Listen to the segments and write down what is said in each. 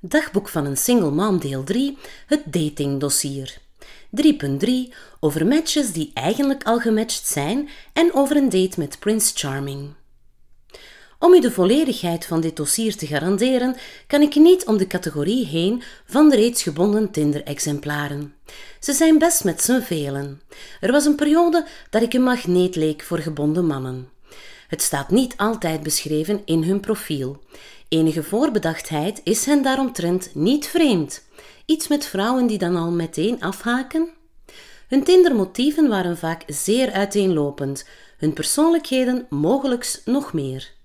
Dagboek van een single mom deel 3, het datingdossier. 3.3 over matches die eigenlijk al gematcht zijn en over een date met Prince Charming. Om u de volledigheid van dit dossier te garanderen, kan ik niet om de categorie heen van de reeds gebonden Tinder-exemplaren. Ze zijn best met z'n velen. Er was een periode dat ik een magneet leek voor gebonden mannen. Het staat niet altijd beschreven in hun profiel. Enige voorbedachtheid is hen daaromtrent niet vreemd. Iets met vrouwen die dan al meteen afhaken? Hun Tindermotieven waren vaak zeer uiteenlopend, hun persoonlijkheden mogelijks nog meer.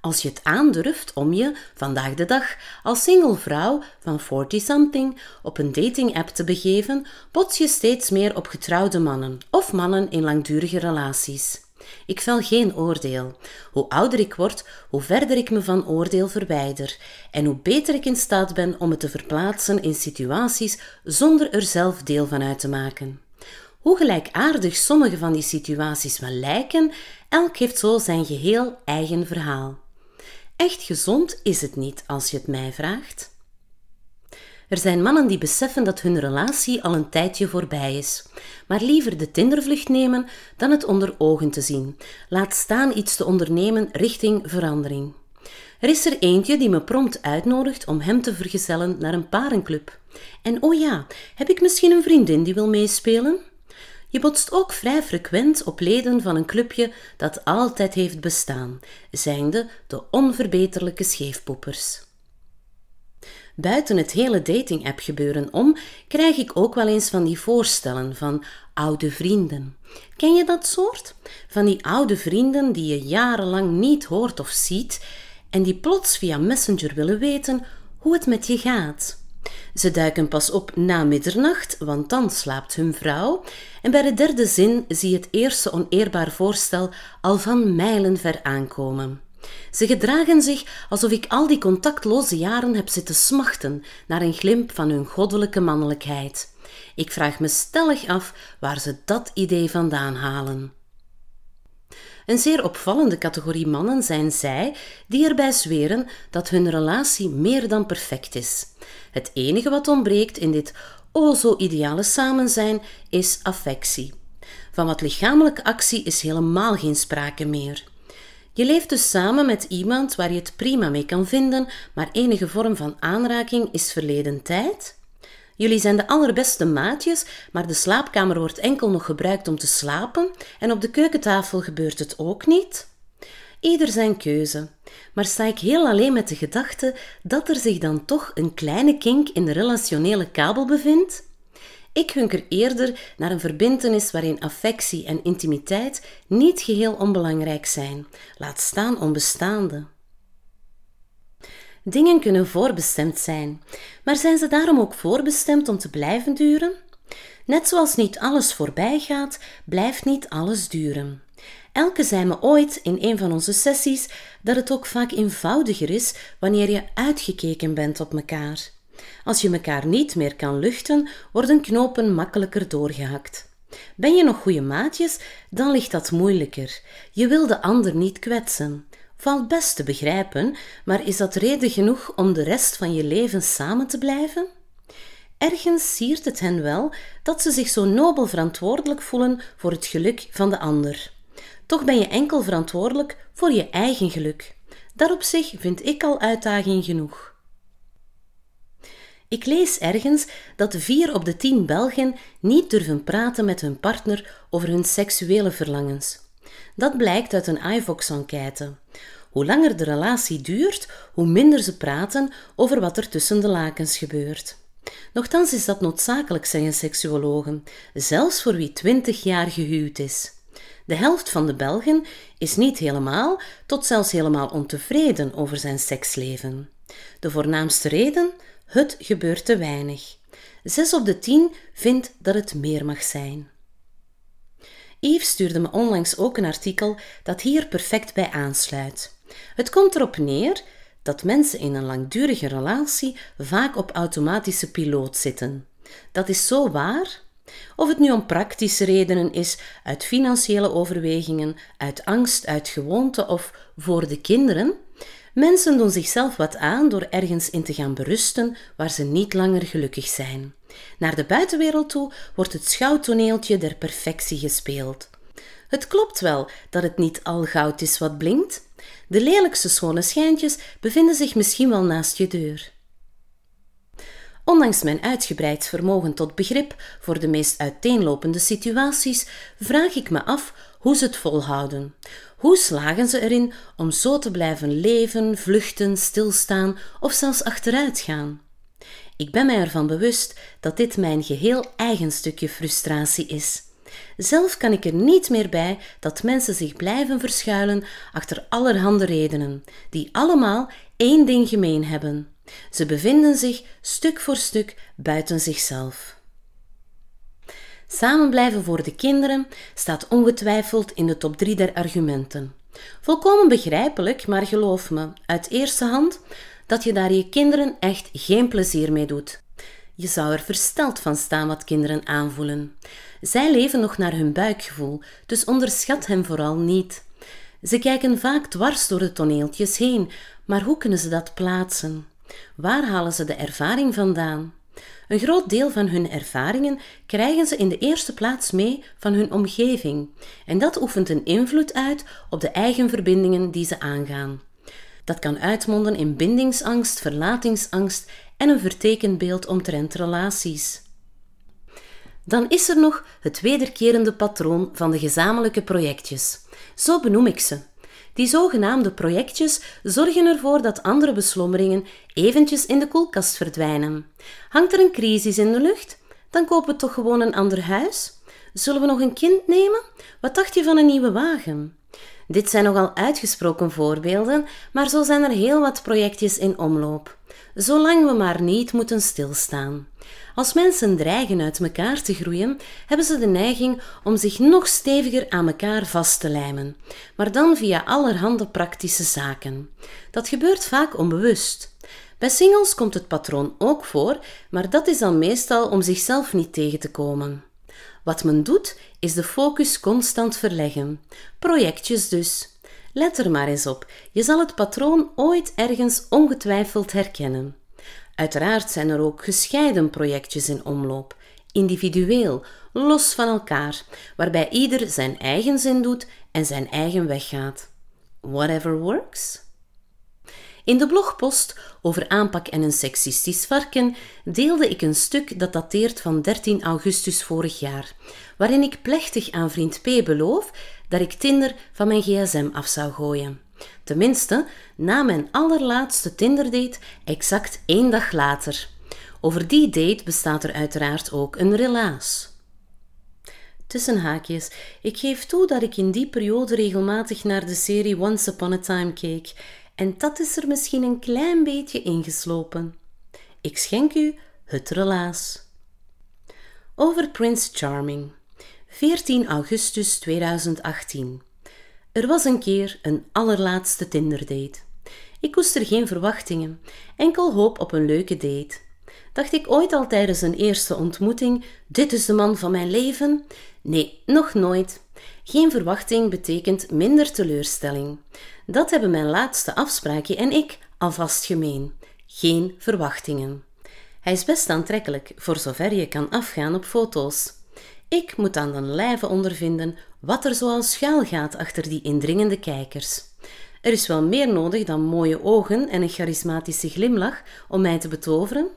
Als je het aandurft om je, vandaag de dag, als single vrouw van 40-something op een dating-app te begeven, bots je steeds meer op getrouwde mannen of mannen in langdurige relaties. Ik vel geen oordeel. Hoe ouder ik word, hoe verder ik me van oordeel verwijder en hoe beter ik in staat ben om het te verplaatsen in situaties zonder er zelf deel van uit te maken. Hoe gelijkaardig sommige van die situaties wel lijken, elk heeft zo zijn geheel eigen verhaal. Echt gezond is het niet als je het mij vraagt. Er zijn mannen die beseffen dat hun relatie al een tijdje voorbij is, maar liever de Tindervlucht nemen dan het onder ogen te zien. Laat staan iets te ondernemen richting verandering. Er is er eentje die me prompt uitnodigt om hem te vergezellen naar een parenclub. En oh ja, heb ik misschien een vriendin die wil meespelen? Je botst ook vrij frequent op leden van een clubje dat altijd heeft bestaan, zijnde de onverbeterlijke scheefpoepers. Buiten het hele dating-app gebeuren om, krijg ik ook wel eens van die voorstellen van oude vrienden. Ken je dat soort? Van die oude vrienden die je jarenlang niet hoort of ziet en die plots via Messenger willen weten hoe het met je gaat. Ze duiken pas op na middernacht, want dan slaapt hun vrouw, en bij de derde zin zie je het eerste oneerbaar voorstel al van mijlen ver aankomen. Ze gedragen zich alsof ik al die contactloze jaren heb zitten smachten naar een glimp van hun goddelijke mannelijkheid. Ik vraag me stellig af waar ze dat idee vandaan halen. Een zeer opvallende categorie mannen zijn zij die erbij zweren dat hun relatie meer dan perfect is. Het enige wat ontbreekt in dit o zo ideale samenzijn is affectie. Van wat lichamelijke actie is helemaal geen sprake meer. Je leeft dus samen met iemand waar je het prima mee kan vinden, maar enige vorm van aanraking is verleden tijd. Jullie zijn de allerbeste maatjes, maar de slaapkamer wordt enkel nog gebruikt om te slapen en op de keukentafel gebeurt het ook niet. Ieder zijn keuze, maar sta ik heel alleen met de gedachte dat er zich dan toch een kleine kink in de relationele kabel bevindt? Ik hunker eerder naar een verbintenis waarin affectie en intimiteit niet geheel onbelangrijk zijn, laat staan onbestaande. Dingen kunnen voorbestemd zijn, maar zijn ze daarom ook voorbestemd om te blijven duren? Net zoals niet alles voorbij gaat, blijft niet alles duren. Elke zei me ooit in een van onze sessies dat het ook vaak eenvoudiger is wanneer je uitgekeken bent op elkaar. Als je elkaar niet meer kan luchten, worden knopen makkelijker doorgehakt. Ben je nog goede maatjes, dan ligt dat moeilijker. Je wil de ander niet kwetsen. Valt best te begrijpen, maar is dat reden genoeg om de rest van je leven samen te blijven? Ergens siert het hen wel dat ze zich zo nobel verantwoordelijk voelen voor het geluk van de ander. Toch ben je enkel verantwoordelijk voor je eigen geluk. Daarop zich vind ik al uitdaging genoeg. Ik lees ergens dat vier op de tien Belgen niet durven praten met hun partner over hun seksuele verlangens. Dat blijkt uit een iVox-enquête. Hoe langer de relatie duurt, hoe minder ze praten over wat er tussen de lakens gebeurt. Nochtans is dat noodzakelijk, zeggen seksuologen, zelfs voor wie twintig jaar gehuwd is. De helft van de Belgen is niet helemaal tot zelfs helemaal ontevreden over zijn seksleven. De voornaamste reden? Het gebeurt te weinig. Zes op de tien vindt dat het meer mag zijn. Yves stuurde me onlangs ook een artikel dat hier perfect bij aansluit. Het komt erop neer dat mensen in een langdurige relatie vaak op automatische piloot zitten. Dat is zo waar. Of het nu om praktische redenen is, uit financiële overwegingen, uit angst, uit gewoonte of voor de kinderen, Mensen doen zichzelf wat aan door ergens in te gaan berusten waar ze niet langer gelukkig zijn. Naar de buitenwereld toe wordt het schouwtoneeltje der perfectie gespeeld. Het klopt wel dat het niet al goud is wat blinkt. De lelijkste schone schijntjes bevinden zich misschien wel naast je deur. Ondanks mijn uitgebreid vermogen tot begrip voor de meest uiteenlopende situaties, vraag ik me af hoe ze het volhouden. Hoe slagen ze erin om zo te blijven leven, vluchten, stilstaan of zelfs achteruit gaan? Ik ben mij ervan bewust dat dit mijn geheel eigen stukje frustratie is. Zelf kan ik er niet meer bij dat mensen zich blijven verschuilen achter allerhande redenen, die allemaal één ding gemeen hebben: ze bevinden zich stuk voor stuk buiten zichzelf. Samen blijven voor de kinderen staat ongetwijfeld in de top 3 der argumenten. Volkomen begrijpelijk, maar geloof me, uit eerste hand, dat je daar je kinderen echt geen plezier mee doet. Je zou er versteld van staan wat kinderen aanvoelen. Zij leven nog naar hun buikgevoel, dus onderschat hen vooral niet. Ze kijken vaak dwars door de toneeltjes heen, maar hoe kunnen ze dat plaatsen? Waar halen ze de ervaring vandaan? Een groot deel van hun ervaringen krijgen ze in de eerste plaats mee van hun omgeving, en dat oefent een invloed uit op de eigen verbindingen die ze aangaan. Dat kan uitmonden in bindingsangst, verlatingsangst en een vertekend beeld omtrent relaties. Dan is er nog het wederkerende patroon van de gezamenlijke projectjes. Zo benoem ik ze. Die zogenaamde projectjes zorgen ervoor dat andere beslommeringen eventjes in de koelkast verdwijnen. Hangt er een crisis in de lucht? Dan kopen we toch gewoon een ander huis? Zullen we nog een kind nemen? Wat dacht je van een nieuwe wagen? Dit zijn nogal uitgesproken voorbeelden, maar zo zijn er heel wat projectjes in omloop. Zolang we maar niet moeten stilstaan. Als mensen dreigen uit elkaar te groeien, hebben ze de neiging om zich nog steviger aan elkaar vast te lijmen, maar dan via allerhande praktische zaken. Dat gebeurt vaak onbewust. Bij singles komt het patroon ook voor, maar dat is dan meestal om zichzelf niet tegen te komen. Wat men doet, is de focus constant verleggen. Projectjes dus. Let er maar eens op, je zal het patroon ooit ergens ongetwijfeld herkennen. Uiteraard zijn er ook gescheiden projectjes in omloop, individueel, los van elkaar, waarbij ieder zijn eigen zin doet en zijn eigen weg gaat. Whatever works. In de blogpost over aanpak en een seksistisch varken deelde ik een stuk dat dateert van 13 augustus vorig jaar, waarin ik plechtig aan vriend P beloof dat ik Tinder van mijn gsm af zou gooien. Tenminste, na mijn allerlaatste Tinder-date exact één dag later. Over die date bestaat er uiteraard ook een relaas. Tussen haakjes, ik geef toe dat ik in die periode regelmatig naar de serie Once Upon a Time keek, en dat is er misschien een klein beetje ingeslopen. Ik schenk u het relaas. Over Prince Charming. 14 augustus 2018. Er was een keer een allerlaatste Tinder-date. Ik koester geen verwachtingen, enkel hoop op een leuke date. Dacht ik ooit al tijdens een eerste ontmoeting: dit is de man van mijn leven? Nee, nog nooit. Geen verwachting betekent minder teleurstelling. Dat hebben mijn laatste afspraakje en ik alvast gemeen. Geen verwachtingen. Hij is best aantrekkelijk, voor zover je kan afgaan op foto's. Ik moet aan de lijve ondervinden wat er zoal schuil gaat achter die indringende kijkers. Er is wel meer nodig dan mooie ogen en een charismatische glimlach om mij te betoveren.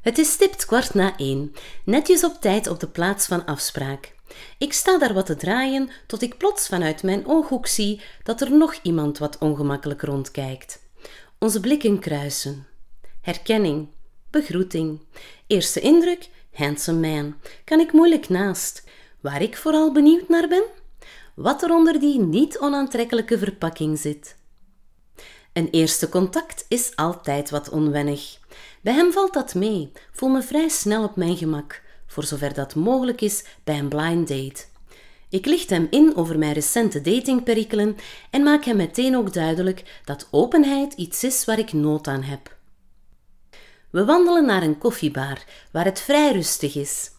Het is stipt kwart na één, netjes op tijd op de plaats van afspraak. Ik sta daar wat te draaien tot ik plots vanuit mijn ooghoek zie dat er nog iemand wat ongemakkelijk rondkijkt. Onze blikken kruisen. Herkenning, begroeting, eerste indruk handsome man, kan ik moeilijk naast. Waar ik vooral benieuwd naar ben? Wat er onder die niet onaantrekkelijke verpakking zit. Een eerste contact is altijd wat onwennig. Bij hem valt dat mee, voel me vrij snel op mijn gemak, voor zover dat mogelijk is bij een blind date. Ik licht hem in over mijn recente datingperikelen en maak hem meteen ook duidelijk dat openheid iets is waar ik nood aan heb. We wandelen naar een koffiebar waar het vrij rustig is.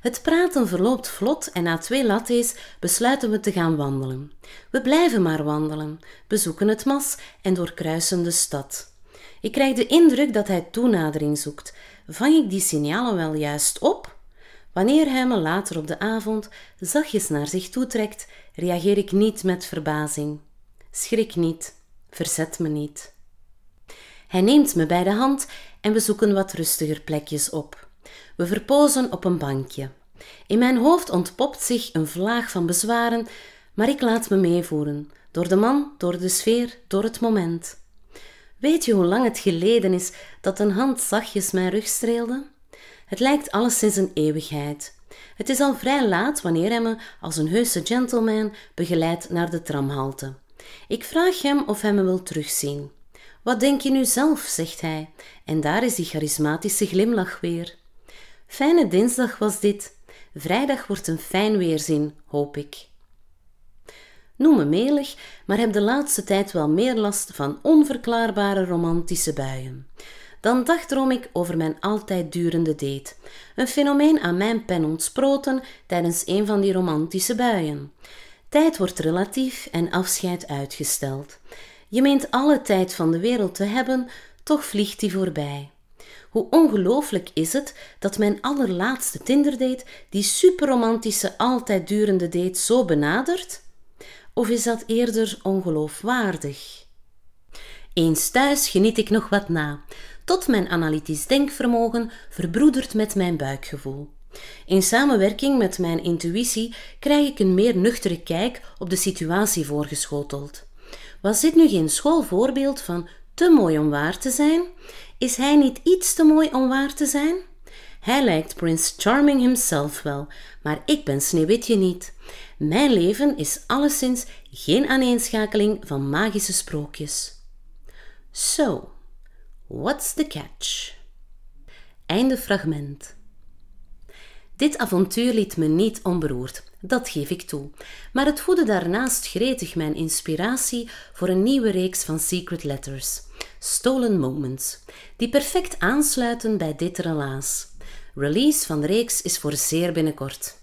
Het praten verloopt vlot en na twee lattes besluiten we te gaan wandelen. We blijven maar wandelen, bezoeken het mas en doorkruisen de stad. Ik krijg de indruk dat hij toenadering zoekt. Vang ik die signalen wel juist op? Wanneer hij me later op de avond zachtjes naar zich toetrekt, reageer ik niet met verbazing. Schrik niet, verzet me niet. Hij neemt me bij de hand en we zoeken wat rustiger plekjes op. We verpozen op een bankje. In mijn hoofd ontpopt zich een vlaag van bezwaren, maar ik laat me meevoeren, door de man, door de sfeer, door het moment. Weet je hoe lang het geleden is dat een hand zachtjes mijn rug streelde? Het lijkt alleszins een eeuwigheid. Het is al vrij laat wanneer hij me als een heuse gentleman begeleidt naar de tramhalte. Ik vraag hem of hij me wil terugzien. Wat denk je nu zelf, zegt hij, en daar is die charismatische glimlach weer. Fijne dinsdag was dit. Vrijdag wordt een fijn weerzin, hoop ik. Noem me melig, maar heb de laatste tijd wel meer last van onverklaarbare romantische buien. Dan dagdroom ik over mijn altijd durende date, een fenomeen aan mijn pen ontsproten tijdens een van die romantische buien. Tijd wordt relatief en afscheid uitgesteld. Je meent alle tijd van de wereld te hebben, toch vliegt die voorbij. Hoe ongelooflijk is het dat mijn allerlaatste Tinderdate die superromantische, altijd durende date zo benadert? Of is dat eerder ongeloofwaardig? Eens thuis geniet ik nog wat na, tot mijn analytisch denkvermogen verbroedert met mijn buikgevoel. In samenwerking met mijn intuïtie krijg ik een meer nuchtere kijk op de situatie voorgeschoteld. Was dit nu geen schoolvoorbeeld van te mooi om waar te zijn? Is hij niet iets te mooi om waar te zijn? Hij lijkt Prince Charming himself wel, maar ik ben Sneeuwwitje niet. Mijn leven is alleszins geen aaneenschakeling van magische sprookjes. So, what's the catch? Einde fragment. Dit avontuur liet me niet onberoerd, dat geef ik toe, maar het voedde daarnaast gretig mijn inspiratie voor een nieuwe reeks van Secret Letters, Stolen Moments, die perfect aansluiten bij dit relaas. Release van de reeks is voor zeer binnenkort.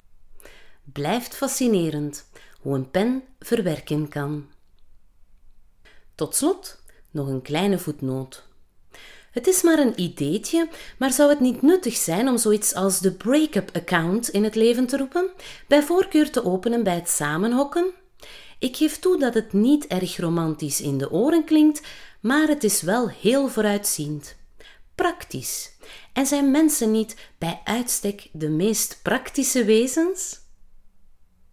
Blijft fascinerend hoe een pen verwerken kan. Tot slot nog een kleine voetnoot. Het is maar een ideetje, maar zou het niet nuttig zijn om zoiets als de break-up account in het leven te roepen, bij voorkeur te openen bij het samenhokken? Ik geef toe dat het niet erg romantisch in de oren klinkt, maar het is wel heel vooruitziend. Praktisch. En zijn mensen niet bij uitstek de meest praktische wezens?